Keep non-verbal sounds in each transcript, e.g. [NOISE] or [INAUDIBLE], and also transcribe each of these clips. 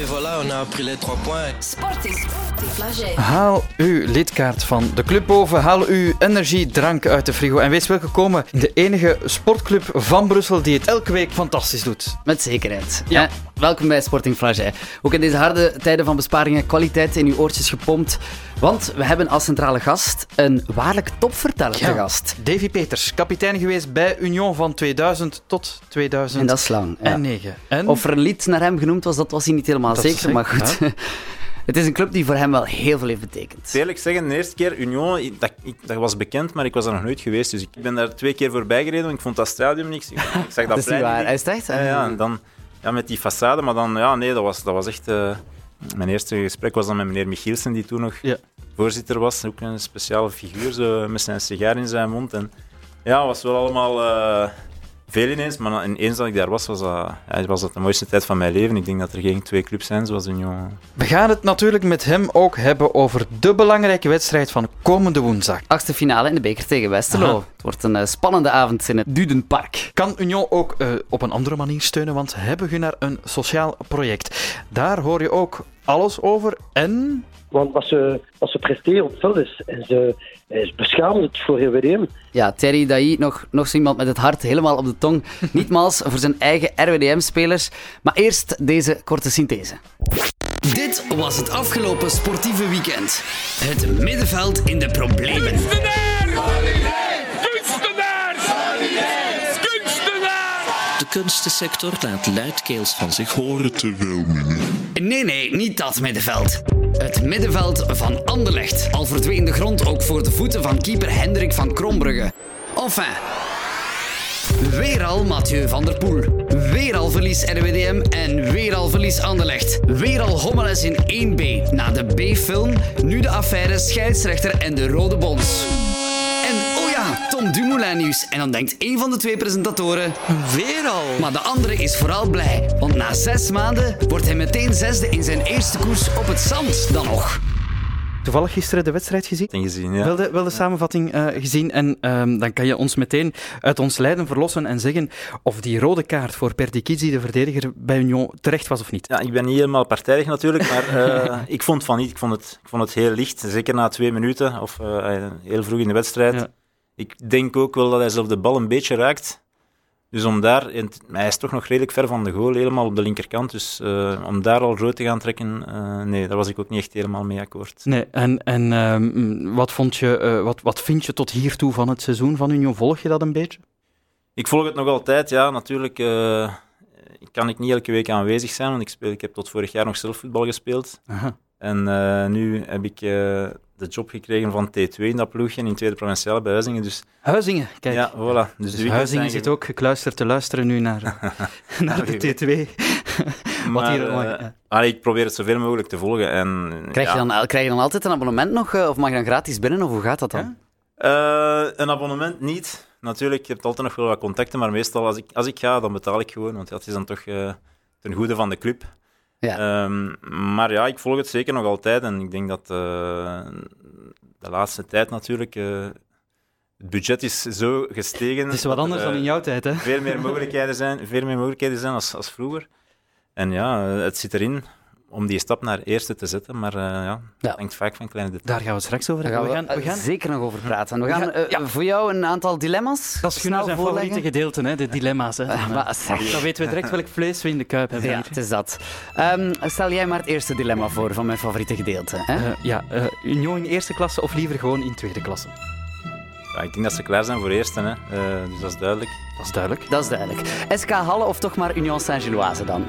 Et voilà, on a pris les trois points. Sporting. Haal uw lidkaart van de club boven, haal uw energiedrank uit de frigo en wees welkom in de enige sportclub van Brussel die het elke week fantastisch doet. Met zekerheid. Ja. Ja. Welkom bij Sporting Flagey. Ook in deze harde tijden van besparingen kwaliteit in uw oortjes gepompt. Want we hebben als centrale gast een waarlijk topverteller te gast. Davy Peters, kapitein geweest bij Union van 2000 tot 2009. En dat is lang. ja. En Of er een lied naar hem genoemd was, dat was hij niet helemaal Dat zeker. Maar goed. [LAUGHS] Het is een club die voor hem wel heel veel heeft betekend. Eerlijk zeggen, de eerste keer Union, dat, ik, dat was bekend, maar ik was er nog nooit geweest. Dus ik ben daar twee keer voorbij gereden, want ik vond dat stadion niks. Ik, ik zag dat, [LAUGHS] Dat is niet waar. niet. Is echt? Ja, ja, en dan ja, met die façade, maar dan, ja, nee, dat was, dat was echt... eh, mijn eerste gesprek was dan met meneer Michielsen, die toen nog Ja. voorzitter was. Ook een speciale figuur, zo, met zijn sigaar in zijn mond. En ja, was wel allemaal eh, veel ineens, maar ineens dat ik daar was, was dat, ja, was dat de mooiste tijd van mijn leven. Ik denk dat er geen twee clubs zijn zoals Union. we gaan het natuurlijk met hem ook hebben over de belangrijke wedstrijd van komende woensdag. Achtste finale in de beker tegen Westerlo. Aha. Het wordt een eh, spannende avond in het Dudenpark. Kan Union ook eh, op een andere manier steunen, want hebben we naar een sociaal project. Daar hoor je ook alles over en... Want wat ze, wat ze presteren op het veld is, is, eh, is beschamend voor RWDM. Ja, Thierry Dailly, nog, nog zo iemand met het hart helemaal op de tong. [LAUGHS] Niet mals voor zijn eigen RWDM-spelers. Maar eerst deze korte synthese. Dit was het afgelopen sportieve weekend. Het middenveld in de problemen. Kunstensector laat luidkeels van zich horen terwijl Nee, nee, niet dat middenveld. Het middenveld van Anderlecht. Al verdween de grond ook voor de voeten van keeper Hendrik van Krombrugge. Enfin. Weer al Mathieu van der Poel. Weer al verlies RWDM en weer al verlies Anderlecht. Weer al hommeles in 1B. Na de B-film, nu de affaire scheidsrechter en de rode bons. Dumoulin nieuws. En dan denkt één van de twee presentatoren... Weer al! Maar de andere is vooral blij, want na zes maanden wordt hij meteen zesde in zijn eerste koers op het zand dan nog. Toevallig gisteren de wedstrijd gezien? En gezien, ja. Wel de, wel de samenvatting eh, gezien en ehm, dan kan je ons meteen uit ons lijden verlossen en zeggen of die rode kaart voor Perdikizi, de verdediger bij Union, terecht was of niet. Ja, ik ben niet helemaal partijdig natuurlijk, maar eh, [LAUGHS] ik vond van niet. Ik vond, het, ik vond het heel licht, zeker na twee minuten of eh, heel vroeg in de wedstrijd. Ja. Ik denk ook wel dat hij zelf de bal een beetje raakt. Dus om daar, hij is toch nog redelijk ver van de goal, helemaal op de linkerkant. Dus eh, om daar al rood te gaan trekken, eh, nee, daar was ik ook niet echt helemaal mee akkoord. Nee, en, en ehm, wat, vond je, eh, wat, wat vind je tot hiertoe van het seizoen van Union? Volg je dat een beetje? Ik volg het nog altijd, ja, natuurlijk. kan ik niet elke week aanwezig zijn, want ik, speel, ik heb tot vorig jaar nog zelf voetbal gespeeld. Aha. En nu heb ik de job gekregen van T2 in dat ploegje, in tweede provinciale bij Huizingen. Dus Huizingen, kijk. ja, voilà. Dus, Dus Huizingen zit ook gekluisterd te luisteren nu naar, [LAUGHS] naar de Wie T2. [LAUGHS] Wat Maar, hier, eh, ja. allee, ik probeer het zoveel mogelijk te volgen. En, Krijg, ja, je dan, krijg je dan altijd een abonnement nog? eh, Of mag je dan gratis binnen? Of hoe gaat dat dan? eh, een abonnement niet. Natuurlijk, je hebt altijd nog wel wat contacten, maar meestal als ik, als ik ga, dan betaal ik gewoon. Want dat is dan toch eh, ten goede van de club. Ja. Ehm, maar ja, ik volg het zeker nog altijd. En ik denk dat eh, de laatste tijd natuurlijk... eh, het budget is zo gestegen. Het is wat anders er, dan in eh, jouw tijd, hè? veel meer mogelijkheden zijn, veel meer mogelijkheden zijn als, als vroeger. En ja, eh, het zit erin om die stap naar eerste te zetten, maar eh, ja, hangt vaak van kleine details. Daar gaan we straks over Daar gaan we, we gaan, we gaan zeker nog over praten. We we gaan, eh, ja. voor jou een aantal dilemma's dat is snel zijn voorleggen. favoriete gedeelte, hè? de dilemma's. Hè? Dan, [LAUGHS] maar zeg. dan weten we direct welk vlees we in de kuip hebben. Ja, hier. het is dat. Ehm, stel jij maar het eerste dilemma voor van mijn favoriete gedeelte. Hè? Eh, ja, eh, Union in eerste klasse of liever gewoon in tweede klasse? Ja, ik denk dat ze klaar zijn voor eerste, hè. Eh, dus dat is duidelijk. Dat is duidelijk. Dat is duidelijk. SK Halle of toch maar Union Saint-Gilloise dan?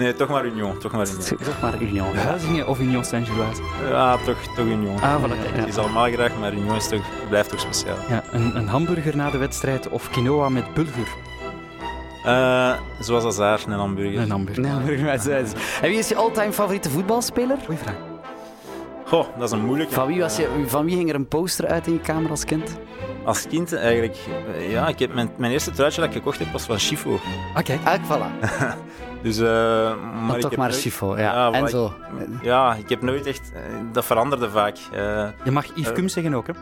Nee, toch maar Union. Toch maar Union. Toch maar Union. Huizingen of Union Saint-Gilloise? Ja, toch, toch Union. Ah, voilà. Het Ja. is allemaal graag, maar Union is toch, blijft toch speciaal. Ja, een, een hamburger na de wedstrijd of quinoa met bulgur? Eh, zoals Azar, een hamburger. Een hamburger. Nou, burgemeester. En wie is je all-time favoriete voetbalspeler? Goeie vraag. Goh, dat is een moeilijke. Van wie, was je, van wie hing er een poster uit in je kamer als kind? Als kind eigenlijk... eh, Ja, ik heb mijn, mijn eerste truitje dat ik gekocht heb, was van Chifo. Ah, kijk. Ah, voilà. [LAUGHS] Dus, eh, maar Maar ik toch heb maar nooit- Chifo. Ja. Ja, en zo. Ja, ik heb nooit echt... eh, Dat veranderde vaak. Eh, Je mag Yves. Cum zeggen ook, hè?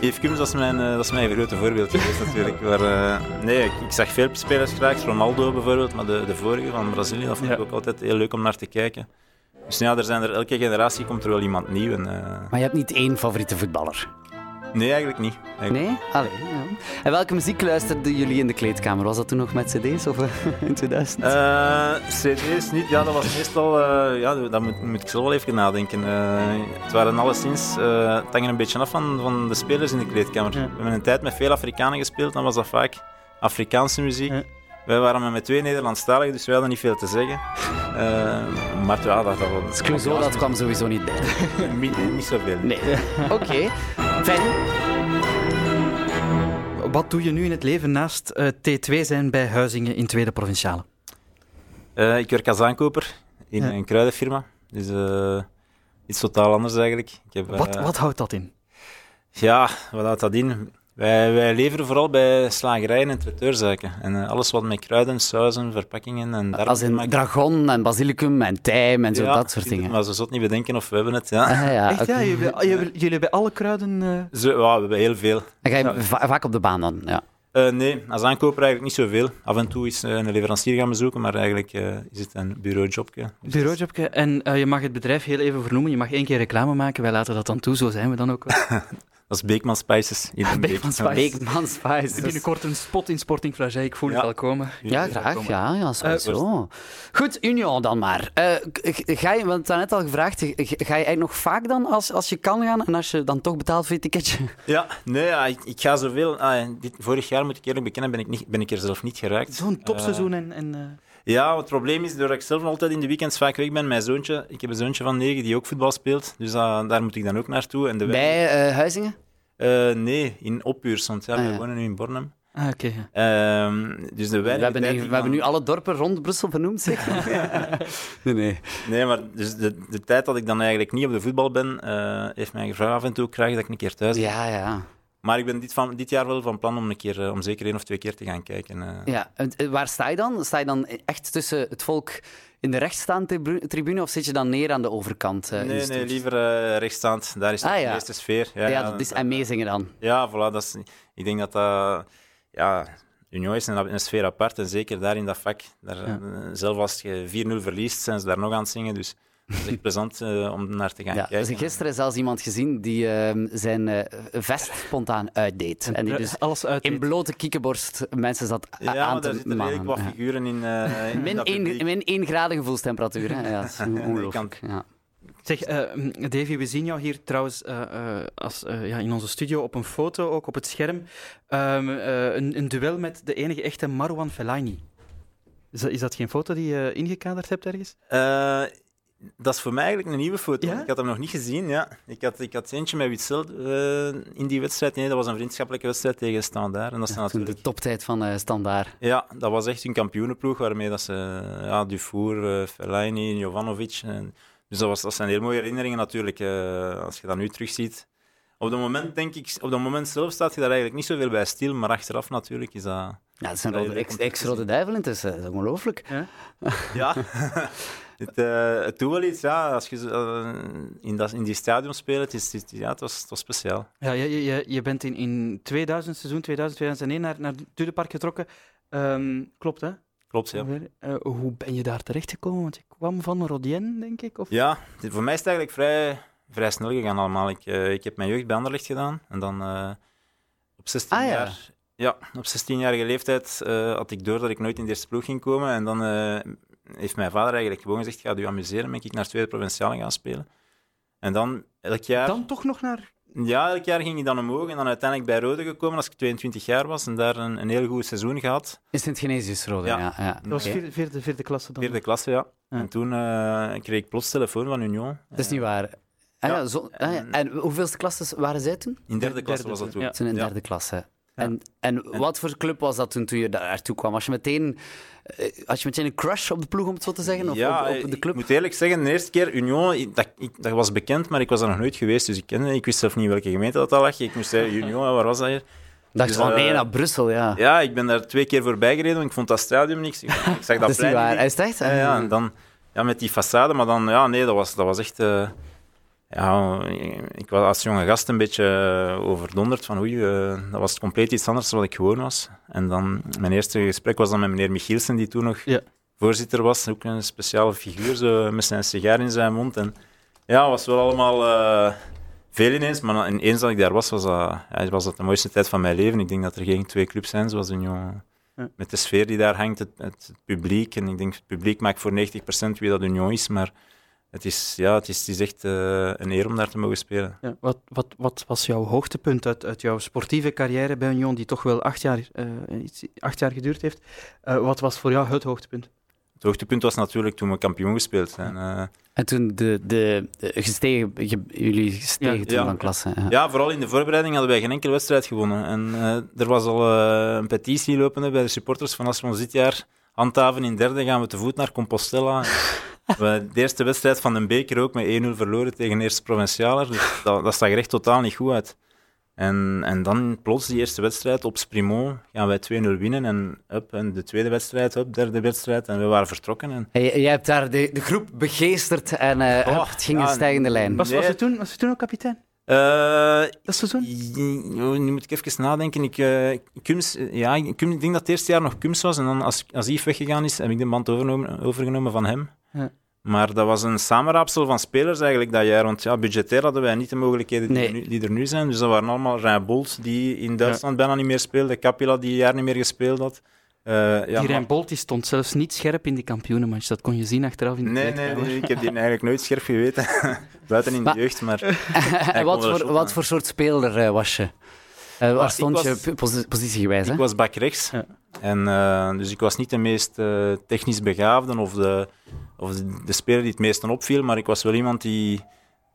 Yves Kums, dat is mijn, dat is mijn grote voorbeeld geweest natuurlijk. Maar, eh, nee, ik, ik zag veel spelers graag, Ronaldo bijvoorbeeld, maar de, de vorige van Brazilië, dat vond ik Ja. ook altijd heel leuk om naar te kijken. Dus ja, er zijn er, elke generatie komt er wel iemand nieuw. En, eh, Maar je hebt niet één favoriete voetballer? nee, eigenlijk niet. Eigenlijk- Nee? Allee, ja. En welke muziek luisterden jullie in de kleedkamer? Was dat toen nog met cd's of eh, [LAUGHS] in 2000? Eh, CD's niet, ja, dat was meestal. ja, dat moet, moet ik zelf wel even nadenken. Eh, het waren alleszins. het hangt een beetje af van, van de spelers in de kleedkamer. We hebben een tijd met veel Afrikanen gespeeld, dan was dat vaak Afrikaanse muziek. Ja. Wij waren maar met twee Nederlandstaligen, dus wij hadden niet veel te zeggen. Eh, maar ja, dat, dat. Clouseau, dat kwam sowieso niet bij. [LAUGHS] Niet, niet zoveel. Nee. [LAUGHS] Oké. Fijn. Wat doe je nu in het leven naast eh, T2 zijn bij Huizingen in Tweede Provinciale? Eh, ik werk als aankoper in Ja. een kruidenfirma. Dus iets totaal anders eigenlijk. Ik heb, Wat, wat houdt dat in? Ja, wat houdt dat in? Wij, wij leveren vooral bij slagerijen en traiteurzaken. En eh, alles wat met kruiden, sauzen, verpakkingen en daar Als in dragon en basilicum en tijm en zo, dat soort dingen. Maar ze zult niet bedenken of we hebben het. Ja. Ah, ja, Echt, ja, jullie, jullie, jullie hebben alle kruiden... eh, Zo, ja, we hebben heel veel. En ga je va- vaak op de baan dan? Ja. Eh, nee, als aankoper eigenlijk niet zoveel. Af en toe is een leverancier gaan bezoeken, maar eigenlijk eh, is het een bureaujobje. Dus bureaujobje. En eh, je mag het bedrijf heel even vernoemen. Je mag één keer reclame maken. Wij laten dat dan toe. Zo zijn we dan ook. [LAUGHS] Dat is Beekman Spices. [LAUGHS] in. Beekman Spices. Beekman Spice. Binnenkort een spot in Sporting Flagey. Ik voel Ja. het wel komen. Ja, graag. Ja, ja, sowieso. Goed, Union dan maar. Eh, g- ga je, want het net al gevraagd, ga je eigenlijk nog vaak dan als, als je kan gaan en als je dan toch betaalt voor je ticketje? [LAUGHS] Ja, nee, ja, ik, ik ga zoveel. ah, dit, vorig jaar, moet ik eerlijk bekennen, ben ik, niet, ben ik er zelf niet geraakt. Zo'n topseizoen en... en eh, Ja, het probleem is, doordat ik zelf altijd in de weekends vaak weg ben, mijn zoontje, ik heb een zoontje van negen die ook voetbal speelt, dus ah, daar moet ik dan ook naartoe. En de Bij eh, Huizingen? Eh, nee, in Oppuurs, want ja, Ah, we ja. wonen nu in Bornem. Ah, oké. Ehm, dus de We hebben, nu, we hebben nu alle dorpen rond Brussel benoemd, zeg. [LAUGHS] [LAUGHS] nee, nee. Nee, maar dus de, de tijd dat ik dan eigenlijk niet op de voetbal ben, eh, heeft mij gevraagd af en toe krijg dat ik een keer thuis ben. Ja, ja. Maar ik ben dit, van, dit jaar wel van plan om, een keer, eh, om zeker één of twee keer te gaan kijken. eh. ja. en, eh, Waar sta je dan? Sta je dan echt tussen het volk in de rechtstaande tribu- tribune of zit je dan neer aan de overkant? nee, nee, liever rechtstaand. Daar is Ah, de ja. meeste sfeer. Ja, ja, dat is, en meezingen dan. Ja, voilà. Dat is, ik denk dat dat... Ja, Union is een, een sfeer apart. En zeker daar in dat vak. Daar, Zelf als je 4-0 verliest, zijn ze daar nog aan het zingen. Dus dat is echt plezant eh, om naar te gaan Ja, kijken. dus gisteren zelfs iemand gezien die ehm, zijn eh, vest spontaan uitdeed. En die dus Alles in blote kiekenborst mensen zat Ja, aan maar te daar zitten redelijk wat. Ja. figuren in. eh in [LAUGHS] Min dat 1, publiek. min één graden gevoelstemperatuur. Hè? Ja, dat is [LAUGHS] ongelooflijk. Ja. Zeg, eh, Davy, we zien jou hier trouwens als, ja, in onze studio op een foto, ook op het scherm. Ehm, eh, een, een duel met de enige echte Marwan Fellaini. Is dat, is dat geen foto die je ingekaderd hebt ergens? Dat is voor mij eigenlijk een nieuwe foto. Ja? Ik had hem nog niet gezien. Ja. Ik, had, ik had eentje met Witzel eh, in die wedstrijd. Nee, dat was een vriendschappelijke wedstrijd tegen Standaard. En dat Toen natuurlijk... de toptijd van Standaard. Ja, dat was echt een kampioenenploeg waarmee dat ze ja, Dufour, eh, Fellaini, Jovanovic. En, dus dat, was, dat zijn heel mooie herinneringen natuurlijk, als je dat nu terugziet. Op dat moment denk ik, op dat moment zelf staat je daar eigenlijk niet zoveel bij stil, maar achteraf natuurlijk is dat. Ja, Ja, ex- het ex-rode duivel intussen. Dat is ongelooflijk. Ja, [LAUGHS] [LAUGHS] het, eh, het doet wel iets, ja. Als je eh, in, dat, in die stadion speelt, het, is, het, ja, het, was, het was speciaal. Ja, je, je, je bent in, in 2000, seizoen 2000, 2001 naar, naar Dudepark getrokken. Ehm, klopt, hè? Klopt, ja. Eh, hoe ben je daar terechtgekomen? Want je kwam van Rodien, denk ik? Of? Ja, dit- voor mij is het eigenlijk vrij, vrij snel gegaan allemaal. Ik, ik heb mijn jeugd bij Anderlecht gedaan en dan op 16 Ah, ja. jaar... Ja, op 16-jarige leeftijd had ik door dat ik nooit in de eerste ploeg ging komen. En dan heeft mijn vader eigenlijk gewoon gezegd, ga je amuseren, ben ik naar tweede provinciale gaan spelen. En dan elk jaar... Dan toch nog naar... Ja, elk jaar ging hij dan omhoog en dan uiteindelijk bij Rode gekomen als ik 22 jaar was en daar een, een heel goed seizoen gehad. In Sint-Genesius Rode, ja. Ja. ja, Dat was vierde, vierde, vierde klasse dan. Vierde klasse, ja. Ja. En toen eh, kreeg ik plots telefoon van Union. Dat is niet waar. Ah, ja, zo, ah. En hoeveelste klasses waren zij toen? In derde klasse Derde, was dat toen. ja. Toen in Ja. derde klasse. En, en wat voor club was dat toen, toen je daartoe kwam? Was je meteen, eh, had je meteen een crush op de ploeg, om het zo te zeggen? Of ja, op, op de club? ik moet eerlijk zeggen, de eerste keer Union, dat, ik, dat was bekend, maar ik was er nog nooit geweest, dus ik kende, ik wist zelf niet welke gemeente dat, dat lag. Ik moest zeggen, Union, waar was dat hier? dacht dus, van, nee, eh, naar Brussel, ja. Ja, ik ben daar twee keer voorbij gereden, want ik vond dat stadion niks. Ik, ik zag [LAUGHS] dat, dat is niet waar. niet. Is echt? Ja, ja, en dan ja, met die façade, maar dan, ja, nee, dat was, dat was echt... eh, ja, ik was als jonge gast een beetje eh, overdonderd van oei, eh, dat was compleet iets anders dan wat ik gewoon was. En dan, mijn eerste gesprek was dan met meneer Michielsen, die toen nog Ja. voorzitter was. Ook een speciale figuur, zo, met zijn sigaar in zijn mond. En ja, was wel allemaal eh, veel ineens, maar ineens dat ik daar was, was dat, ja, was dat de mooiste tijd van mijn leven. Ik denk dat er geen twee clubs zijn zoals Union. Ja. Met de sfeer die daar hangt, het, het publiek. En ik denk, het publiek maakt voor 90% wie dat Union is, maar het is, ja, het is, het is echt eh, een eer om daar te mogen spelen. Ja, wat, wat, wat was jouw hoogtepunt uit, uit jouw sportieve carrière bij Union, die toch wel acht jaar, eh, iets, acht jaar geduurd heeft? Eh, wat was voor jou het hoogtepunt? Het hoogtepunt was natuurlijk toen we kampioen gespeeld zijn. Eh, En toen de, de, de gestegen, jullie gestegen Ja. toen Ja. van klasse. Ja. ja, vooral in de voorbereiding hadden wij geen enkele wedstrijd gewonnen. En eh, er was al eh, een petitie lopende bij de supporters van als we ons dit jaar handhaven in derde, gaan we te voet naar Compostela. [LAUGHS] [LAUGHS] de eerste wedstrijd van de beker ook met 1-0 verloren tegen de eerste provincialer. Dus [LAUGHS] dat, dat zag er echt totaal niet goed uit. En, en dan plots die eerste wedstrijd op Sprimo gaan wij 2-0 winnen. En, up, en de tweede wedstrijd, up, derde wedstrijd. En we waren vertrokken. En, Hey, jij hebt daar de, de groep begeesterd en eh, Oh, het ging ja, een stijgende lijn. Was, was, Nee. je toen, was je toen ook kapitein? Eh, Dat seizoen? Ja, Nu moet ik even nadenken. Ik, eh, Kums, ja, ik, denk dat het eerste jaar nog Kums was. En dan als, als Yves weggegaan is, heb ik de band overgenomen, overgenomen van hem. Ja. Maar dat was een samenraapsel van spelers eigenlijk dat jaar. Want ja, budgetair hadden wij niet de mogelijkheden die, Nee. er, nu, die er nu zijn. Dus dat waren allemaal Rijn Bolt, die in Duitsland bijna niet meer speelde. Capilla, die een jaar niet meer gespeeld had. Eh, ja, die Rijn Bolt die stond zelfs niet scherp in die kampioenenmatch. Dat kon je zien achteraf in de Nee, nee, nee, ik heb die [LAUGHS] eigenlijk nooit scherp geweten. [LAUGHS] Buiten in de jeugd, maar... [LAUGHS] wat, voor, wat hè. voor soort speler eh, was je? Eh, waar stond was- je posi- positiegewijs? Hè? Ik was back rechts. Ja. En, eh, dus ik was niet de meest eh, technisch begaafde of, de, of de, de speler die het meest opviel, maar ik was wel iemand die,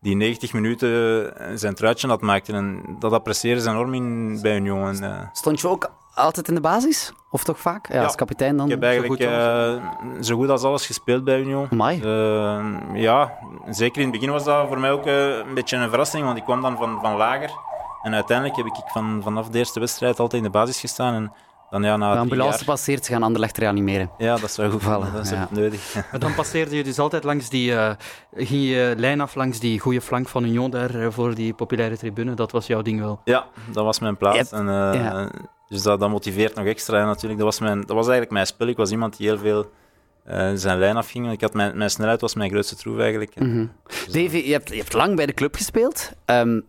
die 90 minuten zijn truitje had maakte. En dat apprecieerde ze enorm in, bij Union. Stond je ook altijd in de basis? Of toch vaak? Ja, Ja. als kapitein dan? ik heb eigenlijk goed als- eh, zo goed als alles gespeeld bij Union. Eh, ja, zeker in het begin was dat voor mij ook een beetje een verrassing, want ik kwam dan van, van lager. En uiteindelijk heb ik van, vanaf de eerste wedstrijd altijd in de basis gestaan. En dan ja, na de ambulance jaar... passeert, ze gaan Anderlecht reanimeren. Ja, dat zou goed vallen. Dat is ja. nodig. [LAUGHS] Maar dan passeerde je dus altijd langs die, eh, ging je lijn af langs die goede flank van Union daar eh, voor die populaire tribune. Dat was jouw ding wel. Ja, dat was mijn plaats. Yep. En, eh, Ja. Dus dat, dat motiveert nog extra hè, natuurlijk. Dat was, mijn, dat was eigenlijk mijn spel. Ik was iemand die heel veel eh, zijn lijn afging. Ik had mijn, mijn snelheid was mijn grootste troef eigenlijk. Mhm. Davy, je hebt, je hebt lang bij de club gespeeld. Ehm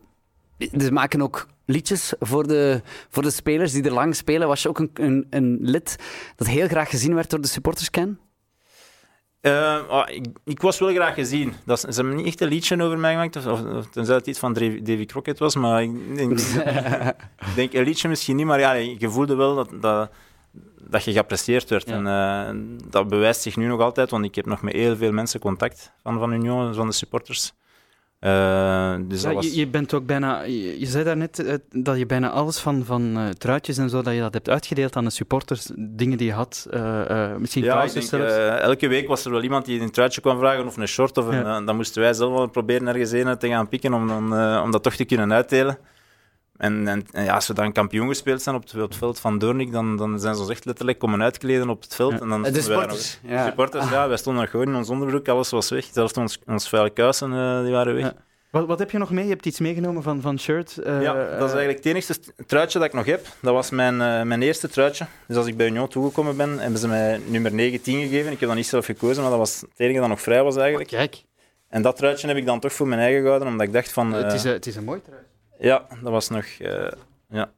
ze maken ook liedjes voor de, voor de spelers die er lang spelen. Was je ook een, een, een lid dat heel graag gezien werd door de supporters, Ken? Ah, ik, ik was wel graag gezien. Dat, ze hebben niet echt een liedje over mij gemaakt, of, tenzij het iets van Davy, Crockett was, maar ik denk, [LAUGHS] ik denk een liedje misschien niet, maar ja, je voelde wel dat, dat, dat je geapprecieerd werd. Ja. En eh, dat bewijst zich nu nog altijd, want ik heb nog met heel veel mensen contact van, van Union, van de supporters. Eh, dus Ja, was... je, je bent ook bijna, je, je zei daarnet eh, dat je bijna alles van, van eh, truitjes en zo, dat je dat hebt uitgedeeld aan de supporters, dingen die je had, misschien Ja, denk, elke week was er wel iemand die een truitje kwam vragen of een short. Of een, Ja. dan moesten wij zelf wel proberen ergens een te gaan pikken om, dan, om dat toch te kunnen uitdelen. En, en, en ja, als we dan kampioen gespeeld zijn op het, op het veld van Doornik, dan, dan zijn ze ons echt letterlijk komen uitkleden op het veld. Ja. En dan De wij nog- supporters. Ja. supporters, ja. Wij stonden nog gewoon in ons onderbroek, alles was weg. Zelfs ons, ons vuile kuisen eh, die waren weg. Ja. Wat, wat heb je nog mee? Je hebt iets meegenomen van, van shirt? eh, Ja, dat is eigenlijk het enige truitje dat ik nog heb. Dat was mijn, eh, mijn eerste truitje. Dus als ik bij Union toegekomen ben, hebben ze mij nummer 19 gegeven. Ik heb dat niet zelf gekozen, maar dat was het enige dat nog vrij was eigenlijk. Kijk, En dat truitje heb ik dan toch voor mijn eigen gehouden, omdat ik dacht van... het, eh, is, een- het is een mooi trui. Ja, dat was nog... eh, ja.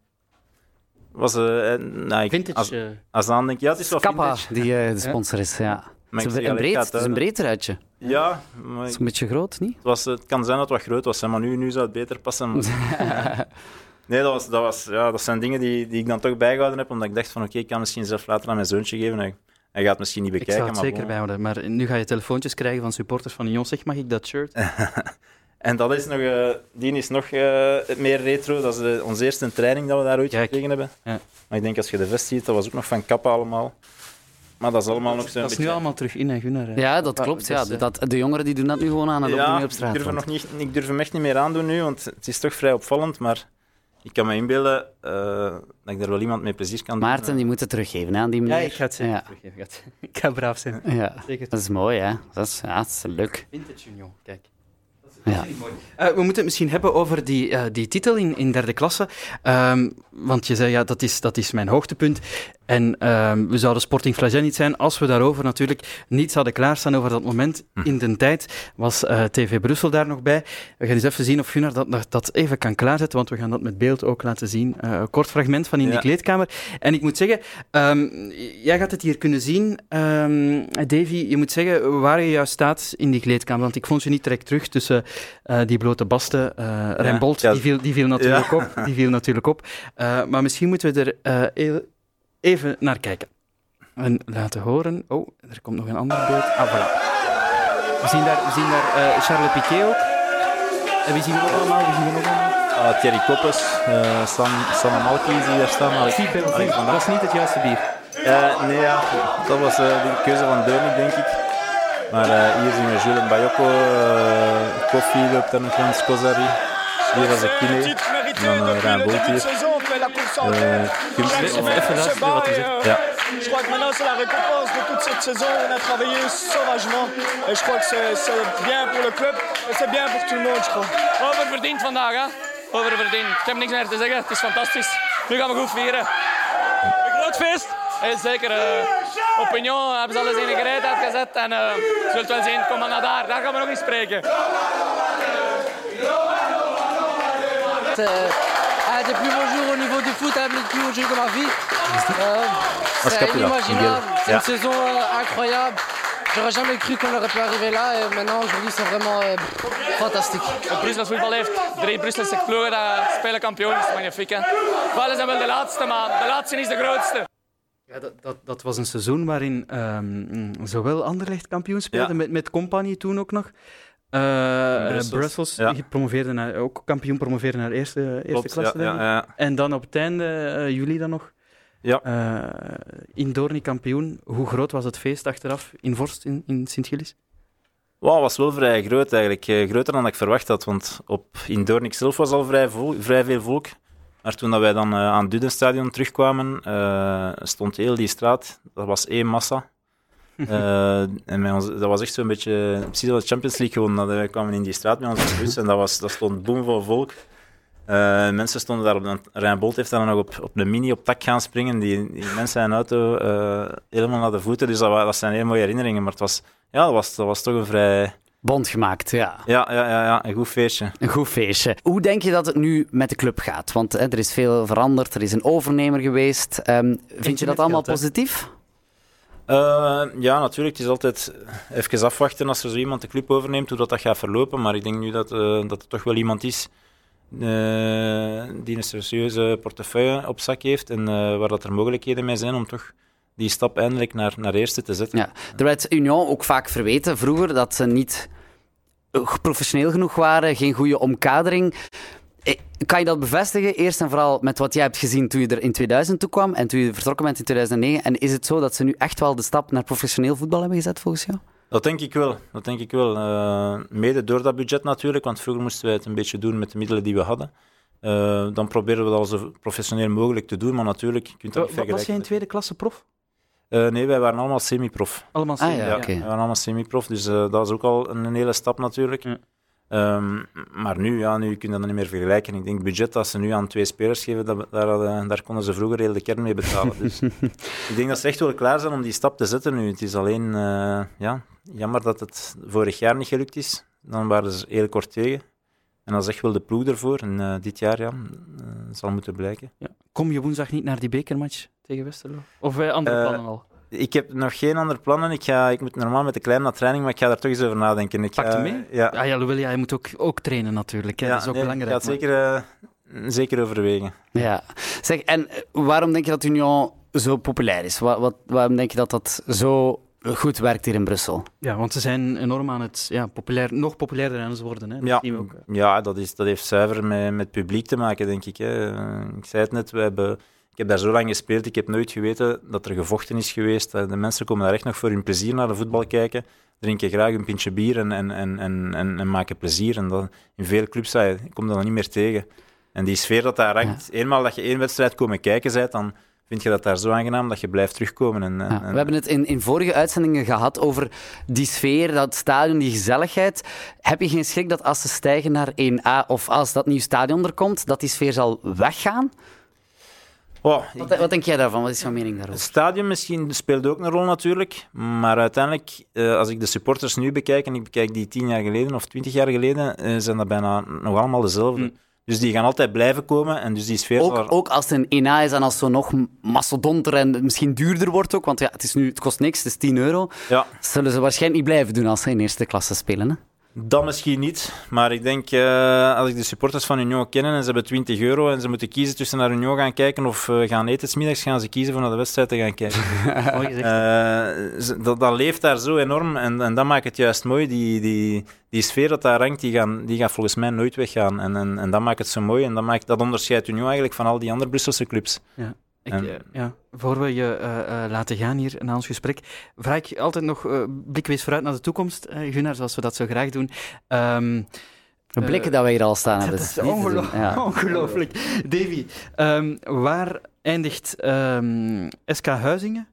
Was, eh, eh, nou, ik, Vintage. Als, als aan denk, ja, het is wel Kappa, vintage. die de sponsor is. Ja. Maar Het ik is een, breed, ik het is een uit- breed truitje. Ja, maar Het is ik- een beetje groot, niet? het, was, het kan zijn dat het wat groot was, hè, maar nu, nu zou het beter passen. maar- [LAUGHS] nee, dat, was, dat, was, ja, dat zijn dingen die, die ik dan toch bijgehouden heb, omdat ik dacht van oké, ik kan misschien zelf later aan mijn zoontje geven. Hij, hij gaat het misschien niet ik bekijken, zou het maar zeker bijhouden. Maar nu ga je telefoontjes krijgen van supporters van Union. Zeg, mag ik dat shirt? [LAUGHS] En dat is nog, eh, die is nog eh, meer retro. Dat is eh, onze eerste training dat we daar ooit Kijk. gekregen hebben. Ja. Maar ik denk als je de vest ziet, dat was ook nog van Kappa allemaal. Maar dat is allemaal nog zo'n Dat is nu allemaal terug in en Gunnar. hè. Ja, dat Ja, klopt. Ja. dus, eh, Dat, de jongeren die doen dat nu gewoon aan en lopen Ja, op straat. ik durf, er nog niet, ik durf hem echt niet meer aandoen nu, want het is toch vrij opvallend. Maar ik kan me inbeelden eh, dat ik daar wel iemand mee plezier kan doen. Maarten, die moet het teruggeven hè, aan die Ja, meneer. ik ga het zeker Ja. teruggeven. Ik ga het- [LAUGHS] Ik ga braaf zijn. Ja, Zeker. dat is mooi, hè. Dat is, ja, dat is leuk. Vintage Union, kijk. Eh, we moeten het misschien hebben over die, eh, die titel in, in derde klasse. Ehm, want je zei, ja, dat is, dat is mijn hoogtepunt. En ehm, we zouden Sporting Flagey niet zijn als we daarover natuurlijk niets hadden klaarstaan over dat moment. In de tijd was eh, TV Brussel daar nog bij. We gaan eens even zien of Gunnar dat, dat, dat even kan klaarzetten, want we gaan dat met beeld ook laten zien. Eh, een kort fragment van in Ja. die kleedkamer. En ik moet zeggen, ehm, jij gaat het hier kunnen zien. Ehm, Davy, je moet zeggen waar je juist staat in die kleedkamer, want ik vond je niet direct terug tussen eh, die blote basten. eh Rembold, ja. die, viel, die viel natuurlijk Ja. op. Die [LAUGHS] viel natuurlijk op. Maar misschien moeten we er heel- even naar kijken. En laten horen. Oh, er komt nog een ander beeld. Ah, voilà. We zien daar, we zien daar eh, Charles Piquet ook. En wie zien we nog allemaal? Wie zien we nog allemaal? Ah, Thierry Koppes, eh Sam, Sam Amalki die daar staan. Van dat is niet het juiste bier. Eh, nee, ja, dat was de keuze van Deurnik, denk ik. Maar eh, hier zien we Jules Bayoko, eh Koffie loopt daar nog langs, Kozari. Hier was ik Kine. En dan uh, Rijn Bolt hier. Eh, Kums- Even, even luisteren wat hij zegt. Ja. Je crois que maintenant c'est la récompense de toute cette saison. On a travaillé sauvagement et je crois que c'est c'est bien pour le club et c'est bien pour tout le monde, je crois. Oververdiend vandaag, hè? Oververdiend. Ik heb niks meer te zeggen. Het is fantastisch. Nu gaan we goed vieren. Een groot feest. Heel zeker. eh Opinion hebben ze alles in de gereed uitgezet. En eh je zult wel zien, kom maar naar daar. Daar gaan we nog eens spreken. Un des plus beaux jours au niveau du foot, un des plus beaux jours de ma vie. Euh, c'est inimaginable. C'est une saison euh, incroyable. J'aurais jamais cru qu'on aurait pu arriver là et maintenant aujourd'hui c'est vraiment euh, fantastique. Het Brussels voetbal heeft drie Brusselse dat spelen kampioen. Dat is magnifiek, hè? Wel zijn wel de laatste, maar de laatste is de grootste. Ja, dat, dat, dat was een seizoen waarin ehm, zowel Anderlecht kampioen speelde, Ja. met, met Compagnie toen ook nog. Eh Brussels. Brussels, Ja. promoveerde naar, ook kampioen promoveerde naar eerste, eerste Klopt, klasse. ja. En dan op het einde, eh, jullie dan nog, Ja. eh, in Doornik kampioen. Hoe groot was het feest achteraf in Vorst, in, in Sint-Gilles? Wauw, was wel vrij groot eigenlijk. Groter dan ik verwacht had, want op, in Doornik zelf was al vrij, vrij veel volk. Maar toen dat wij dan aan het Dudenstadion terugkwamen, stond heel die straat, dat was één massa. Eh, en met ons, dat was echt zo'n beetje, precies als de Champions League gewoon, dat wij kwamen in die straat met onze bus en dat, was, dat stond boomvol volk. Eh, mensen stonden daar op de, Rijn Bolt heeft dan nog op, op de mini op tak gaan springen, die, die mensen in auto eh, helemaal naar de voeten, dus dat, dat zijn hele mooie herinneringen, maar het was, ja, dat was, dat was toch een vrij... Bond gemaakt, ja. Ja, ja, ja, ja, een goed feestje. Een goed feestje. Hoe denk je dat het nu met de club gaat? Want hè, er is veel veranderd, er is een overnemer geweest. Ehm, vind je dat allemaal geld, hè? positief? Eh, ja, natuurlijk. Het is altijd even afwachten als er zo iemand de club overneemt, hoe dat, dat gaat verlopen. Maar ik denk nu dat, eh, dat er toch wel iemand is eh, die een serieuze portefeuille op zak heeft en waar dat er mogelijkheden mee zijn om toch die stap eindelijk naar, naar eerste te zetten. Ja. Er werd Union ook vaak verweten vroeger dat ze niet professioneel genoeg waren, geen goede omkadering. Eh, Kan je dat bevestigen, eerst en vooral met wat jij hebt gezien toen je er in 2000 toe kwam en toen je vertrokken bent in 2009? En is het zo dat ze nu echt wel de stap naar professioneel voetbal hebben gezet volgens jou? Dat denk ik wel. Dat denk ik wel. Eh, mede door dat budget natuurlijk, want vroeger moesten wij het een beetje doen met de middelen die we hadden. Eh, dan proberen we dat zo professioneel mogelijk te doen, maar natuurlijk, je kunt dat niet Wa- Was jij in tweede klasse prof? Eh, nee, wij waren allemaal semi-prof. Allemaal Ah, senior, ja, oké. We waren allemaal semi-prof, dus dat is ook al een, hele stap natuurlijk. Ja. Ehm, maar nu, ja, nu kun je dat niet meer vergelijken. Ik denk het budget dat ze nu aan twee spelers geven, dat, daar, hadden- daar konden ze vroeger heel de kern mee betalen. Dus [LAUGHS] ik denk dat ze echt wel klaar zijn om die stap te zetten nu. Het is alleen eh, ja, jammer dat het vorig jaar niet gelukt is. Dan waren ze heel kort tegen. En dat is echt wel de ploeg ervoor. En eh, dit jaar ja, eh, zal moeten blijken. Ja. Kom je woensdag niet naar die bekermatch tegen Westerlo? Of eh, andere plannen al? Ik heb nog geen andere plannen. Ik, ga, ik moet normaal met de kleine naar training, maar ik ga daar toch eens over nadenken. Ik Pakt ga, hem mee? Ja, Ah, ja, ja, je moet ook, ook trainen natuurlijk. Hè. dat is ook nee, belangrijk. Ik ga het maar- zeker, eh, zeker overwegen. Ja. Zeg, en eh, waarom denk je dat Union zo populair is? Wat, wat, waarom denk je dat dat zo goed werkt hier in Brussel? Ja, want ze zijn enorm aan het ja, populair, nog populairder aan het worden. Hè. Dat Ja, ook. ja dat, is, dat heeft zuiver met, met publiek te maken, denk ik. Hè. Ik zei het net, we hebben, ik heb daar zo lang gespeeld, ik heb nooit geweten dat er gevochten is geweest. Eh, De mensen komen daar echt nog voor hun plezier naar de voetbal kijken, drinken graag een pintje bier en, en, en, en, en, en maken plezier. En dat, in veel clubs ah, kom je dat niet meer tegen. En die sfeer dat daar hangt, eenmaal dat je één wedstrijd komen kijken bent, dan vind je dat daar zo aangenaam dat je blijft terugkomen. En, en- Ja, en- we hebben het in, in vorige uitzendingen gehad over die sfeer, dat stadion, die gezelligheid. Heb je geen schrik dat als ze stijgen naar 1A of als dat nieuw stadion er komt, dat die sfeer zal weggaan? Oh, Wat, wat denk jij daarvan? Wat is jouw mening Het daarover? stadion misschien speelt ook een rol natuurlijk. Maar uiteindelijk, eh, als ik de supporters nu bekijk en ik bekijk die tien jaar geleden of twintig jaar geleden, eh, zijn dat bijna nog allemaal dezelfde. Mm. Dus die gaan altijd blijven komen en dus die sfeer Ook, ook als het een 1A is en als het zo nog mastodonter en misschien duurder wordt ook, want ja, het, is nu, het kost niks, het is 10 euro, Ja, zullen ze waarschijnlijk niet blijven doen als ze in eerste klasse spelen. Hè? Dat misschien niet. Maar ik denk, eh, als ik de supporters van Union ken en ze hebben 20 euro en ze moeten kiezen tussen naar Union gaan kijken of eh, gaan eten, 's middags gaan ze kiezen voor naar de wedstrijd te gaan kijken. [LAUGHS] Mooi gezegd. Eh, ze- dat, dat leeft daar zo enorm en, en dat maakt het juist mooi. Die, die, die sfeer dat daar hangt, die, gaan, die gaat volgens mij nooit weggaan. En, en, en dat maakt het zo mooi en dat, maakt, dat onderscheidt Union eigenlijk van al die andere Brusselse clubs. Ik, En- eh, ja, voor we je eh, eh, laten gaan hier na ons gesprek, vraag ik altijd nog eh blikwees vooruit naar de toekomst, eh Gunnar, zoals we dat zo graag doen. Ehm, De Eh, blikken dat wij hier al staan [LAUGHS] dat hebben. is ongelo- doen. Ja. [LAUGHS] ongelooflijk. Davy, ehm, waar eindigt ehm, SK Huizingen?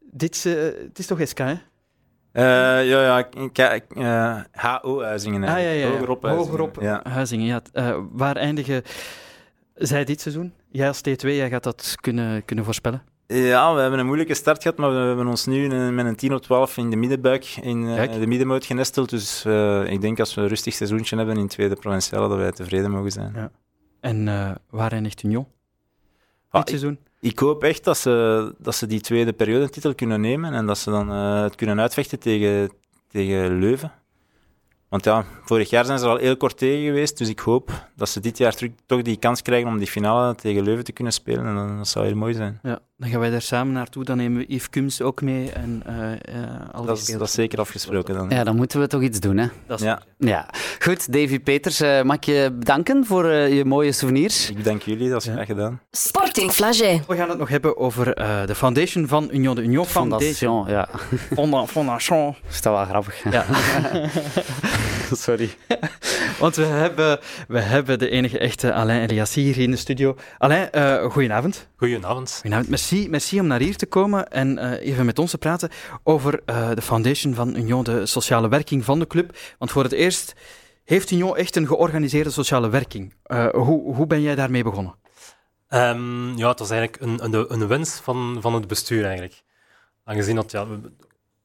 Dit, is, het is toch SK, hè? Eh, ja, ja, kijk, eh, HO-huizingen. Ah, ja, ja, ja. Hogerop. Huizingen. Hogerop Ja. Huizingen, ja. Eh, waar eindigen zij dit seizoen? Jij als T2, jij gaat dat kunnen, kunnen voorspellen. ja, we hebben een moeilijke start gehad, maar we hebben ons nu met een 10 of 12 in de middenbuik, in eh, Kijk. de middenmoot genesteld. Dus eh, ik denk als we een rustig seizoentje hebben in tweede provinciale, dat wij tevreden mogen zijn. En eh, waar eindigt Union Ah, dit seizoen? ik hoop echt dat ze, dat ze die tweede periodetitel kunnen nemen en dat ze dan het kunnen uitvechten tegen, tegen Leuven. Want ja, vorig jaar zijn ze er al heel kort tegen geweest, dus ik hoop dat ze dit jaar toch die kans krijgen om die finale tegen Leuven te kunnen spelen. En dat zou heel mooi zijn. Ja, dan gaan wij daar samen naartoe. Dan nemen we Yves Kums ook mee en eh, eh, al die Dat is, dat is zeker afgesproken dan. ja, dan moeten we toch iets doen. Hè? Dat is- Ja, Ja. Goed, Davy Peters, eh, mag ik je bedanken voor je mooie souvenirs? ik bedank jullie, dat is Ja. graag gedaan. Sporting Flagey. We gaan het nog hebben over eh, de foundation van Union. De Union Foundation. Fondation, ja. Fonda- Fondation. [LAUGHS] Is dat wel grappig? Ja. [LAUGHS] [LAUGHS] Sorry. Want we hebben, we hebben de enige echte Alain Eliassi hier in de studio. Alain, eh goedenavond. Goedenavond. goedenavond. Merci, merci om naar hier te komen en eh, even met ons te praten over eh, de foundation van Union, de sociale werking van de club. Want voor het eerst heeft Union echt een georganiseerde sociale werking. Eh, hoe, hoe ben jij daarmee begonnen? Ehm, ja, het was eigenlijk een, een, een wens van, van het bestuur eigenlijk. Aangezien dat, ja,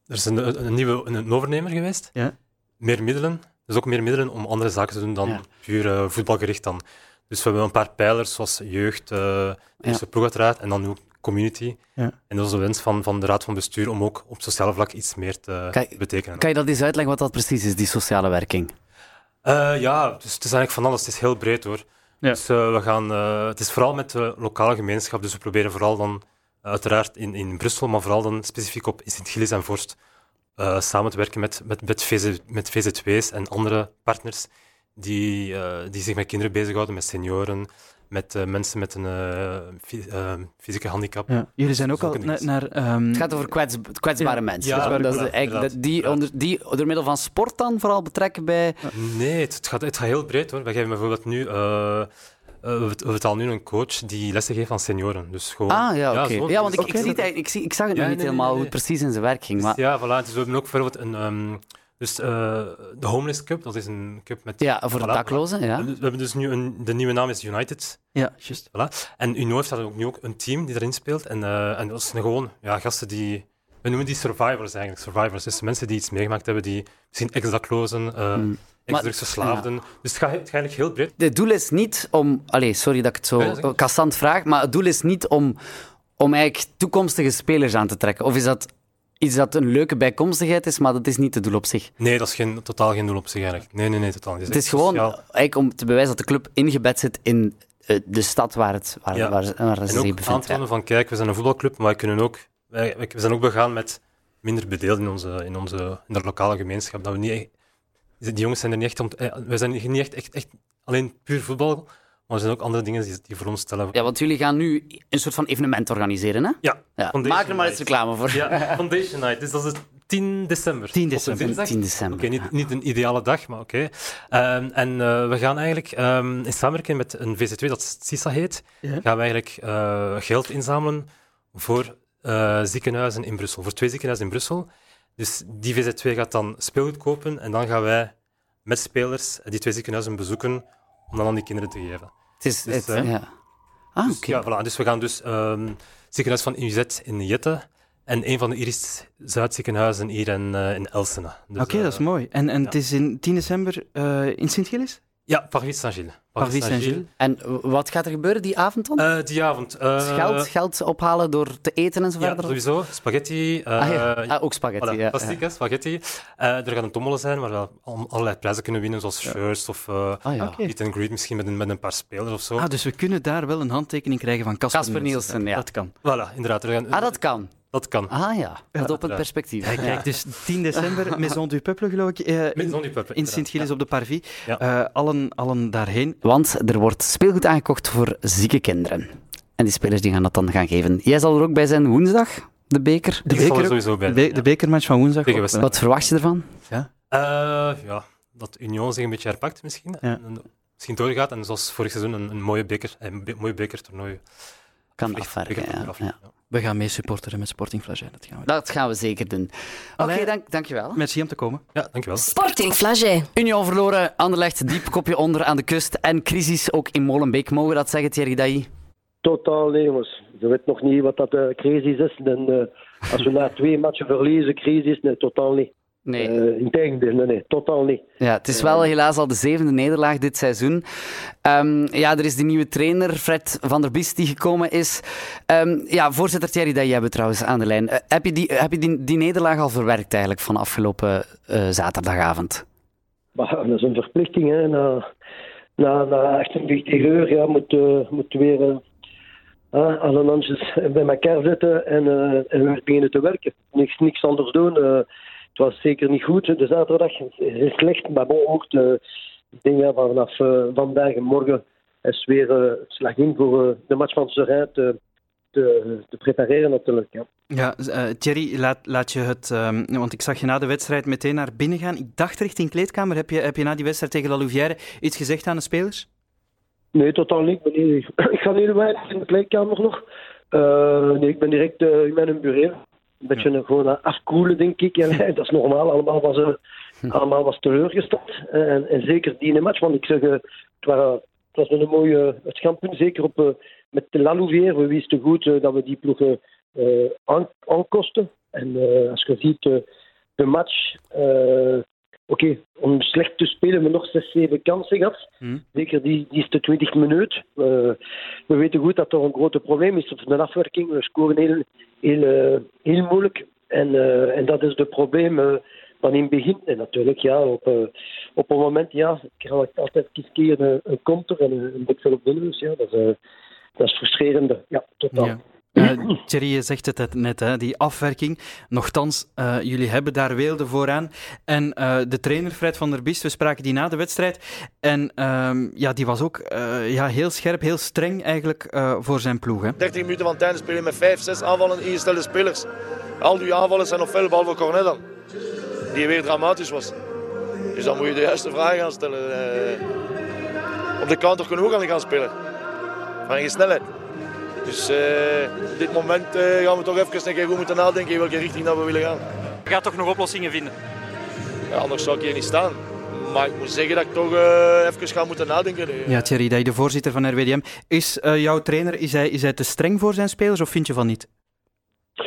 er is een, een nieuwe een overnemer geweest. Ja. Meer middelen. Dus ook meer middelen om andere zaken te doen dan Ja. puur voetbalgericht dan. Dus we hebben een paar pijlers, zoals jeugd, eh eerste ploeg uiteraard, en dan nu ook community. Ja. En dat is de wens van, van de raad van bestuur om ook op sociaal vlak iets meer te Kijk, betekenen. Kan je dat eens uitleggen wat dat precies is, die sociale werking? Eh, ja, dus het is eigenlijk van alles. Het is heel breed hoor. Ja. Dus eh, we gaan, eh, het is vooral met de lokale gemeenschap. Dus we proberen vooral dan, uiteraard in, in Brussel, maar vooral dan specifiek op Sint-Gilles en Vorst, eh, samen te werken met, met, met, VZ, met VZW's en andere partners die, eh, die zich met kinderen bezighouden, met senioren, met eh, mensen met een eh, eh, fysieke handicap. Ja. Jullie zijn ook al na- naar... ehm, Het gaat over kwets, kwetsbare Ja. mensen. Ja, dat, dat is eigenlijk, dat- die, onder, die door middel van sport dan vooral betrekken bij... Nee, het, het gaat, het gaat heel breed hoor. We geven bijvoorbeeld nu. eh, eh, we, betalen nu een coach die lessen geeft aan senioren. Dus gewoon, Ah, ja, oké. Ja, want ik, Oké. ik, zie het ik, zie, ik zag het Ja, nog niet nee, helemaal nee, hoe het precies in zijn werk ging. Dus Maar, ja, voilà. Dus we hebben ook bijvoorbeeld een. ehm, dus eh, de Homeless Cup, dat is een cup met. ja, voor de daklozen, ja. we hebben dus nu een. De nieuwe naam is United. ja, juist. Voilà. En Uno heeft daar ook nu ook een team die erin speelt. En, eh, en dat zijn gewoon ja, gasten die. We noemen die survivors eigenlijk. Survivors. Dus mensen die iets meegemaakt hebben, die misschien ex-daklozen, eh Mm. ex-drugsverslaafden. Dus het gaat, het gaat eigenlijk heel breed. Het doel is niet om... Allee, sorry dat ik het zo Ja, maar. kassant vraag, maar het doel is niet om, om eigenlijk toekomstige spelers aan te trekken. Of is dat iets dat een leuke bijkomstigheid is, maar dat is niet het doel op zich? Nee, dat is geen, totaal geen doel op zich eigenlijk. Nee, nee, nee, totaal niet. Het is gewoon sociaal. eigenlijk om te bewijzen dat de club ingebed zit in eh, de stad waar, het, waar, Ja. waar, ze- waar ze En zich ook bevindt. ja. aantonen van, kijk, we zijn een voetbalclub, maar we, kunnen ook, wij, wij- we zijn ook begaan met minder bedeelden in onze, in onze in de lokale gemeenschap. Dat we niet echt- die jongens zijn er niet echt om... te- eh, We zijn niet echt, echt, echt alleen puur voetbal, maar er zijn ook andere dingen die, die voor ons stellen. Ja, want jullie gaan nu een soort van evenement organiseren, hè? Ja, Maak er maar eens reclame voor. Ja, Foundation Night. Dus dat is het 10 december. 10 Op een december. dinsdag. 10 december. Oké, niet, niet een ideale dag, maar oké. Ehm, en eh, we gaan eigenlijk ehm, in samenwerking met een VZ2 dat CISA heet, Ja. gaan we eigenlijk eh, geld inzamelen voor eh, ziekenhuizen in Brussel, voor twee ziekenhuizen in Brussel. Dus die VZ2 gaat dan speelgoed kopen en dan gaan wij met spelers die twee ziekenhuizen bezoeken om dan aan die kinderen te geven. Het is, Dus, het, eh, ja. Ah, Dus, oké. ja, voilà. dus we gaan dus ehm ziekenhuis van UZ in Jette en een van de Iris Zuidziekenhuizen hier in, eh, in Elsene. Dus, Oké, dat is eh, mooi. En, en ja. het is in 10 december in Sint-Gilles? Ja, Parvis Saint-Gilles. Parvis Saint-Gilles. En wat gaat er gebeuren die avond dan? Eh, die avond. eh, geld, geld ophalen door te eten en zo Ja, verder? sowieso. Spaghetti. eh, Ah, ja. Ah, ook spaghetti, voilà, ja, Klassiek, ja. spaghetti. Eh, er gaat een tommelen zijn waar we al- allerlei prijzen kunnen winnen, zoals shirts of eh Ah, ja. Oké. meet and greet misschien met een, met een paar spelers of zo. Ah, dus we kunnen daar wel een handtekening krijgen van Casper, Casper Nielsen, ja. Dat kan. Voilà, inderdaad. Er gaan- Ah, dat kan. Dat kan. Ah ja, dat op het ja. perspectief. Kijk, kijk, dus 10 december, [LAUGHS] Maison du Peuple, geloof ik, eh, in, zo'n purple, in. Sint-Gilles op de Parvis. Ja. Eh, allen, allen daarheen. Want er wordt speelgoed aangekocht voor zieke kinderen. En die spelers die gaan dat dan gaan geven. Jij zal er ook bij zijn woensdag, de beker. De Ik zal er beker, sowieso bij de, zijn, be- ja. de bekermatch van woensdag. Westerlo. Wat verwacht je ervan? Eh, ja, dat Union zich een beetje herpakt misschien. Ja. En, en misschien doorgaat en zoals vorig seizoen een, een mooie beker, een bekertoernooi. Kan Echt, afwerken, beker- ja. We gaan mee supporteren met Sporting Flagey. Dat gaan we. Dat gaan we zeker doen. Oké, dank, dankjewel. Merci om te komen. Ja, dankjewel. Sporting Flagey. Union verloren, Anderlecht diep kopje onder aan de kust. En crisis ook in Molenbeek. Mogen we dat zeggen, Thierry Dailly? Totaal nee, jongens. Je weet nog niet wat dat eh, crisis is. En, eh, als we na twee matchen verliezen, crisis, nee, totaal niet. Nee. Uh, Integendeel, nee, nee, totaal niet. Ja, het is wel helaas al de zevende nederlaag dit seizoen. Um, ja, er is de nieuwe trainer, Fred van der Biest, die gekomen is. Um, ja, voorzitter Thierry, dat jij hebt trouwens aan de lijn. Uh, heb je, die, heb je die, die nederlaag al verwerkt eigenlijk van afgelopen uh, zaterdagavond? Dat is een verplichting, hè. Na, na, na 48 uur ja, moet, moet weer uh, alle handjes bij elkaar zetten en, en weer beginnen te werken. Niks, niks anders doen. Het was zeker niet goed, de zaterdag. Het is slecht, maar bon, ook de dingen vanaf uh, vandaag en morgen is weer uh, slag in voor de match van Serrain te, te, te, prepareren natuurlijk. Ja, ja uh, Thierry, laat, laat je het... Um, want ik zag je na de wedstrijd meteen naar binnen gaan. Ik dacht richting kleedkamer. Heb je, heb je na die wedstrijd tegen La Louvière iets gezegd aan de spelers? Nee, totaal niet. Ik, ben hier, ik ga heel weinig in de kleedkamer nog. nee, ik ben direct in mijn bureau een beetje ja. gewoon afkoelen, denk ik. Ja, [LAUGHS] dat is normaal. Allemaal was, uh, allemaal was teleurgesteld. Uh, en, en, zeker die match, want ik zeg, het, waren, het was een mooie het schandpunt. Zeker op, met de Lalouvière. We wisten goed dat we die ploegen aan, aankosten. En als je ziet de match... Oké, okay, om slecht te spelen hebben we nog 6, 7 kansen gehad. Mm. Zeker die, die de 20 minuten. Uh, we weten goed dat er een groot probleem is op de afwerking. We scoren heel, heel, uh, heel moeilijk. En, uh, en dat is het probleem van in het begin. En natuurlijk, ja, op, op een moment, ja, krijg ik altijd keer een, een counter en een, een op de neus. Ja, dat, is, dat is frustrerend. Ja, totaal. Ja. Uh, Thierry, je zegt het net, hè, die afwerking. Nochtans, uh, jullie hebben daar weelde vooraan. En uh, de trainer Fred van der Biest, we spraken die na de wedstrijd. En ja, die was ook ja, heel scherp, heel streng eigenlijk voor zijn ploeg. Hè. 30 minuten van einde spelen met 5, 6 aanvallen ingestelde spelers. Al die aanvallen zijn nog veel, behalve Cornet dan. Die weer dramatisch was. Dus dan moet je de juiste vragen gaan stellen. op de counter kunnen we ook aan gaan spelen. Maar in snelheid. Dus uh, op dit moment uh, gaan we toch even een keer goed moeten nadenken in welke richting dat we willen gaan. Je gaat toch nog oplossingen vinden? Ja, anders zou ik hier niet staan. Maar ik moet zeggen dat ik toch uh, even ga moeten nadenken. Ja, Thierry, dat je de voorzitter van RWDM. Is jouw trainer is hij, is hij te streng voor zijn spelers of vind je van niet?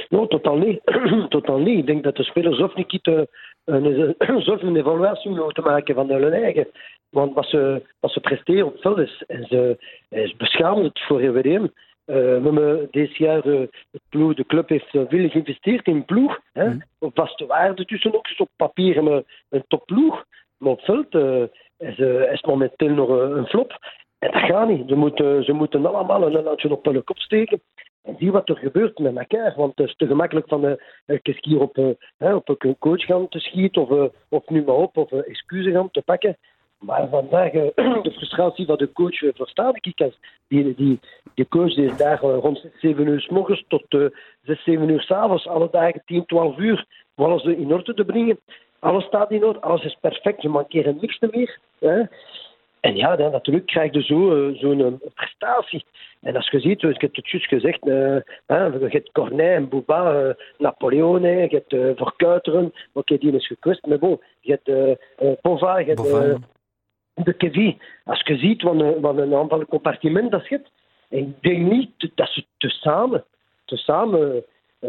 No, totaal niet. [CLEARS THROAT] totaal niet. Ik denk dat de spelers zelf niet een, een, [CLEARS THROAT] zelf een evaluatie moeten maken van hun eigen. Want wat ze, wat ze presteren op het veld is, is, is beschamend voor RWDM. Uh, we dit jaar uh, het ploeg, de club heeft uh, veel geïnvesteerd in ploeg. Hè? Mm. Op vaste waarde tussen ook. Dus op papier hebben we een topploeg. Maar op veld is, is momenteel nog een flop. En dat gaat niet. Ze moeten, ze moeten allemaal een landje op hun kop steken. En zie wat er gebeurt met elkaar. Want het is te gemakkelijk van een keer op, op een coach gaan te schieten. Of, of nu maar op. Of excuses gaan te pakken. Maar vandaag, de frustratie van de coach versta ik als die, die, die coach die is daar rond 6, 7 uur s morgens tot uh, 6, 7 uur s avonds, alle dagen 10, 12 uur. alles in orde te brengen. Alles staat in orde, alles is perfect, je mankeert niks meer. Hè. En ja, dan natuurlijk krijg je zo, eh, zo'n eh, prestatie. En als je ziet, zoals ik heb het juist gezegd, uh, hè, je hebt Corneille, Bouba, uh, Napoleon, je hebt uh, Verkuiteren, oké, die is gekwist, maar bon, je hebt Pova, je hebt de Kevin. Als je ziet wat een, wat een aantal compartiment dat zit, en ik denk niet dat ze tezamen, tezamen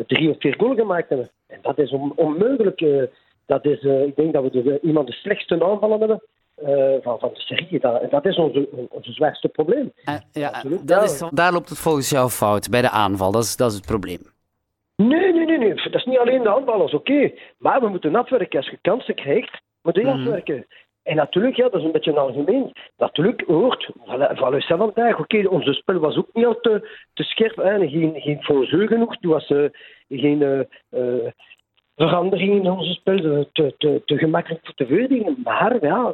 drie of vier goals gemaakt hebben. En dat is on, onmogelijk. dat is, ik denk dat we de, iemand de slechtste aanvallen hebben uh, van, van de serie. Dat, dat is onze, onze zwaarste probleem. Uh, ja, dat is, daar loopt het volgens jou fout, bij de aanval. Dat is, dat is het probleem. Nee, nee, nee, nee. Dat is niet alleen de aanvallers, oké. Okay. Maar we moeten afwerken. Als je kansen krijgt, moet je mm. En natuurlijk, ja, dat is een beetje algemeen. Natuurlijk hoort, van vandaag, oké, onze spel was ook niet al te, te scherp. Hè. Geen, geen voorzeur genoeg. Er was uh, geen uh, verandering in onze spel, te, te, te gemakkelijk voor te verdedigen. Maar ja,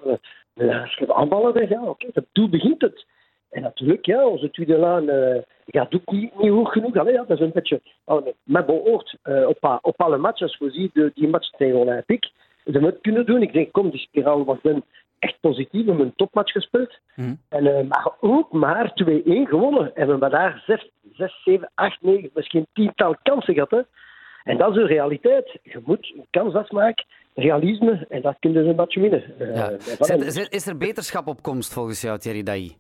als je aanballen weg, ja, oké, dat doel begint het. En natuurlijk, ja, onze tweede uh, gaat ook niet, niet hoog genoeg. Allee, ja, dat is een beetje oh, met beoord uh, op, op alle matchen. Als we zien, de, die match tegen Olympique, ze het kunnen doen. Ik denk, kom, die spiraal was dan echt positief. We hebben een topmatch gespeeld. Mm. En, uh, maar ook maar 2-1 gewonnen. En we hebben daar 6, 6, 7, 8, 9, misschien tiental kansen gehad. Hè. En dat is de realiteit. Je moet een kans afmaken, realisme, en dat kun je een beetje winnen. Ja. Uh, is er beterschap op komst volgens jou, Thierry Dailly?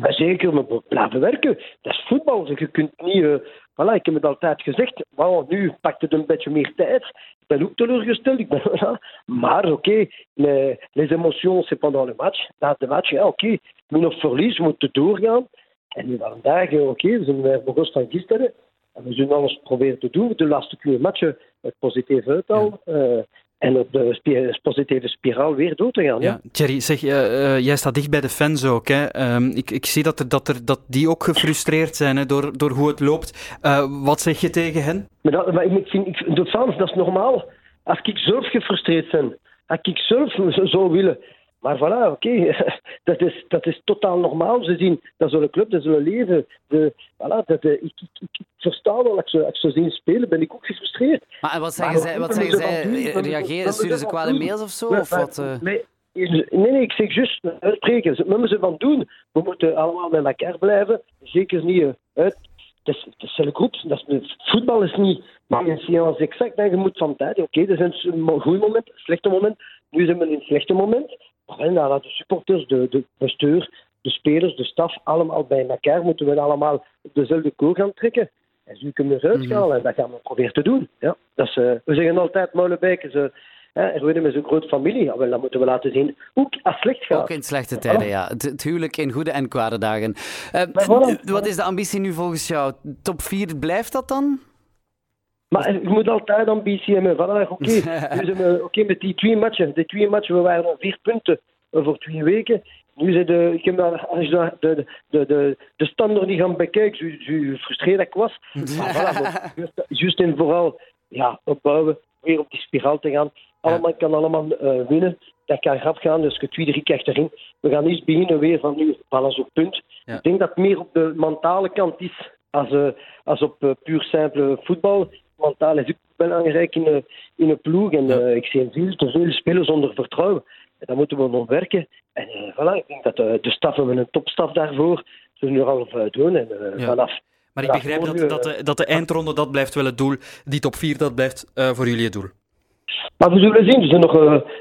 Maar zeker, maar blijven werken. Dat is voetbal. Je kunt niet... Uh, voilà, ik heb het altijd gezegd. Wow, nu pakt het een beetje meer tijd. Ik ben ook teleurgesteld. Ik ben, [LAUGHS] ja. Maar oké, okay, les, les émotions, c'est pendant le match. Na de match, ja oké. Okay. Min of verlies, we moeten doorgaan. En nu vandaag, oké, okay, we zijn begonnen van gisteren. En we zullen alles proberen te doen. De laatste twee matchen het positief uithouden. Ja. Uh, en op de positieve spiraal weer door te gaan. Ja, ja. Thierry, zeg, uh, uh, jij staat dicht bij de fans ook. Hè? Um, ik, ik zie dat, er, dat, er, dat die ook gefrustreerd zijn hè, door, door hoe het loopt. Uh, wat zeg je tegen hen? Maar dat, maar ik vind, ik, de fans, dat is normaal. Als ik zelf gefrustreerd ben, als ik zelf zou willen, maar voilà, oké, okay. [LAUGHS] dat, is, dat is totaal normaal. Ze zien dat zo'n club, dat zullen leven. De, voilà, dat, de, ik, ik, ik, versta wel, als ze, als ze zien spelen, ben ik ook gefrustreerd. Maar en wat zeggen zij? Wat zeggen zij? Reageren, sturen ze kwade mails of zo? Of wat, uh... nee, nee, nee, ik zeg juist uitspreken. Ze moeten ze van doen. We moeten allemaal bij elkaar blijven. Zeker niet uit. Het is, een groep. Dat is, voetbal is niet maar een seance exact. En je moet van tijd. Oké, okay, dat is een goed moment, een slechte moment. Nu zijn we in een slechte moment. En de supporters, de, de bestuur, de spelers, de staf, allemaal bij elkaar moeten we allemaal op dezelfde koer gaan trekken. En zo kunnen we eruit halen. En dat gaan we proberen te doen. Ja, dat is, uh, we zeggen altijd, Molenbeek ze Erwin is een grote familie. Ja, wel, dat moeten we laten zien. Ook als slecht gaat. Ook in slechte tijden, ja. Het, het huwelijk in goede en kwade dagen. Uh, wat is de ambitie nu volgens jou? Top 4, blijft dat dan? Maar je moet altijd ambitie hebben. Voilà, Oké, [LAUGHS] okay. okay, met die twee matchen. Die twee matchen, we waren al vier punten voor twee weken. Nu zijn de, ik heb als je de, de, de, de standaard die gaan bekijken, zo, zo frustreerd ik was. [LAUGHS] Maar voilà, maar juist en vooral ja, opbouwen, weer op die spiraal te gaan. Allemaal kan allemaal uh, winnen. Dat kan grap gaan, dus je twee, drie krijgt erin. We gaan niet beginnen weer van nu, alles op punt. Ja. Ik denk dat het meer op de mentale kant is als, uh, als op uh, puur simpele voetbal mentaal is ook belangrijk in een, in een ploeg. En uh, ik zie veel te veel spelers zonder vertrouwen. En daar moeten we nog werken. En uh, voilà, ik denk dat de, de staf hebben een topstaf daarvoor. Ze er al doen. En uh, ja. vanaf. Maar ik begrijp dat, dat, de, dat de eindronde, dat blijft wel het doel. Die top 4, dat blijft voor jullie het doel. Maar we zullen zien. Er zijn nog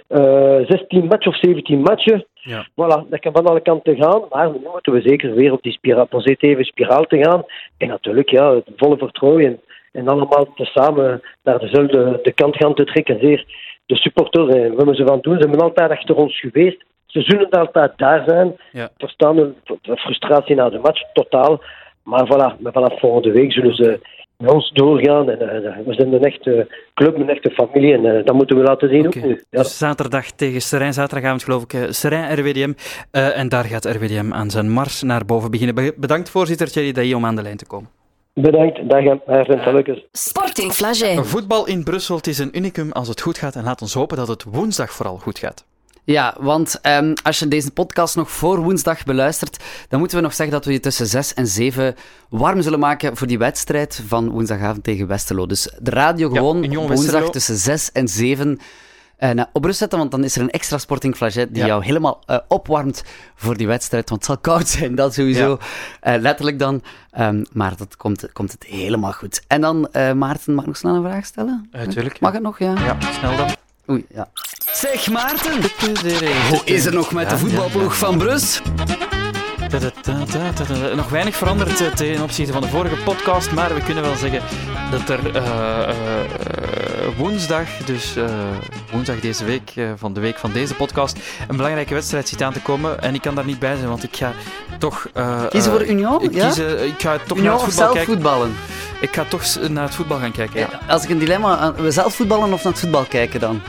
uh, 16 matchen of 17 matchen. Ja. Voilà, dat kan van alle kanten gaan. Maar nu moeten we zeker weer op die spiraal, positieve spiraal te gaan. En natuurlijk, ja, het volle vertrouwen en allemaal tezamen naar dezelfde de kant gaan te trekken. Zeer de supporters, en wat we ze van doen, ze hebben altijd achter ons geweest. Ze zullen altijd daar zijn. Ja. Verstaan de frustratie na de match, totaal. Maar voilà, maar vanaf volgende week zullen ze met ons doorgaan. En, uh, we zijn een echte club, een echte familie. En uh, dat moeten we laten zien okay. ook nu. Ja. Dus zaterdag tegen Serijn, zaterdagavond geloof ik, uh, Serijn RWDM. en daar gaat RWDM aan zijn mars naar boven beginnen. Bedankt voorzitter Thierry Dailly om aan de lijn te komen. Bedankt, dag en Sporting Flagey. Voetbal in Brussel, het is een unicum als het goed gaat. En laat ons hopen dat het woensdag vooral goed gaat. Ja, want ehm, als je deze podcast nog voor woensdag beluistert, dan moeten we nog zeggen dat we je tussen 6 en 7 warm zullen maken voor die wedstrijd van woensdagavond tegen Westerlo. Dus de radio gewoon woensdag tussen 6 en 7 eh, op rust zetten, want dan is er een extra Sporting Flaget die Ja. jou helemaal eh, opwarmt voor die wedstrijd. Want het zal koud zijn, dat sowieso. Eh, letterlijk dan. Ehm, maar dat komt, komt het helemaal goed. En dan, Maarten, mag ik nog snel een vraag stellen? Natuurlijk. Mag het nog, ja? Ja, snel dan. Oei, ja. Zeg Maarten, hoe is het nog met de voetbalploeg van? Ta-ta-ta-ta-ta-ta. Nog weinig veranderd ten opzichte van de vorige podcast, maar we kunnen wel zeggen dat er woensdag, dus eh, woensdag deze week, eh, van de week van deze podcast, een belangrijke wedstrijd zit aan te komen. En ik kan daar niet bij zijn, want ik ga toch... eh, Kiezen voor eh, Union? Ik, Ja? eh, ik ga toch Union naar het voetbal zelf kijken. voetballen? Ik ga toch naar het voetbal gaan kijken, ja. Als ik een dilemma... aan- We zelf voetballen of naar het voetbal kijken dan?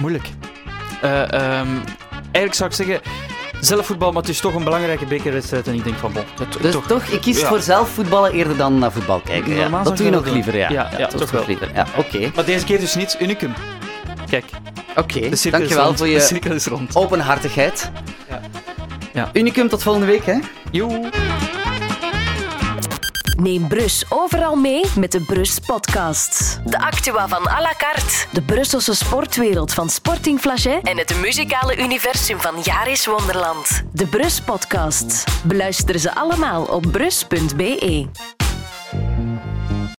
Moeilijk. Eh, ehm, eigenlijk zou ik zeggen, zelf voetbal, maar het is toch een belangrijke bekerwedstrijd. En ik denk van, bon, dat, Dus toch, kiest Ja. voor zelf voetballen eerder dan naar voetbal kijken. Ja. Dat doe je ik nog liever, ja. Ja, toch wel. liever. Ja, oké. Maar deze keer dus niet Unicum. Kijk, Oké, dankjewel voor je openhartigheid. Ja. Ja. Unicum, tot volgende week, hè? Joe. Neem Brus overal mee met de Brus Podcast. De actua van à la carte, de Brusselse sportwereld van Sporting Flagey en het muzikale universum van Jaris Wonderland. De Brus Podcast. Beluister ze allemaal op brus.be.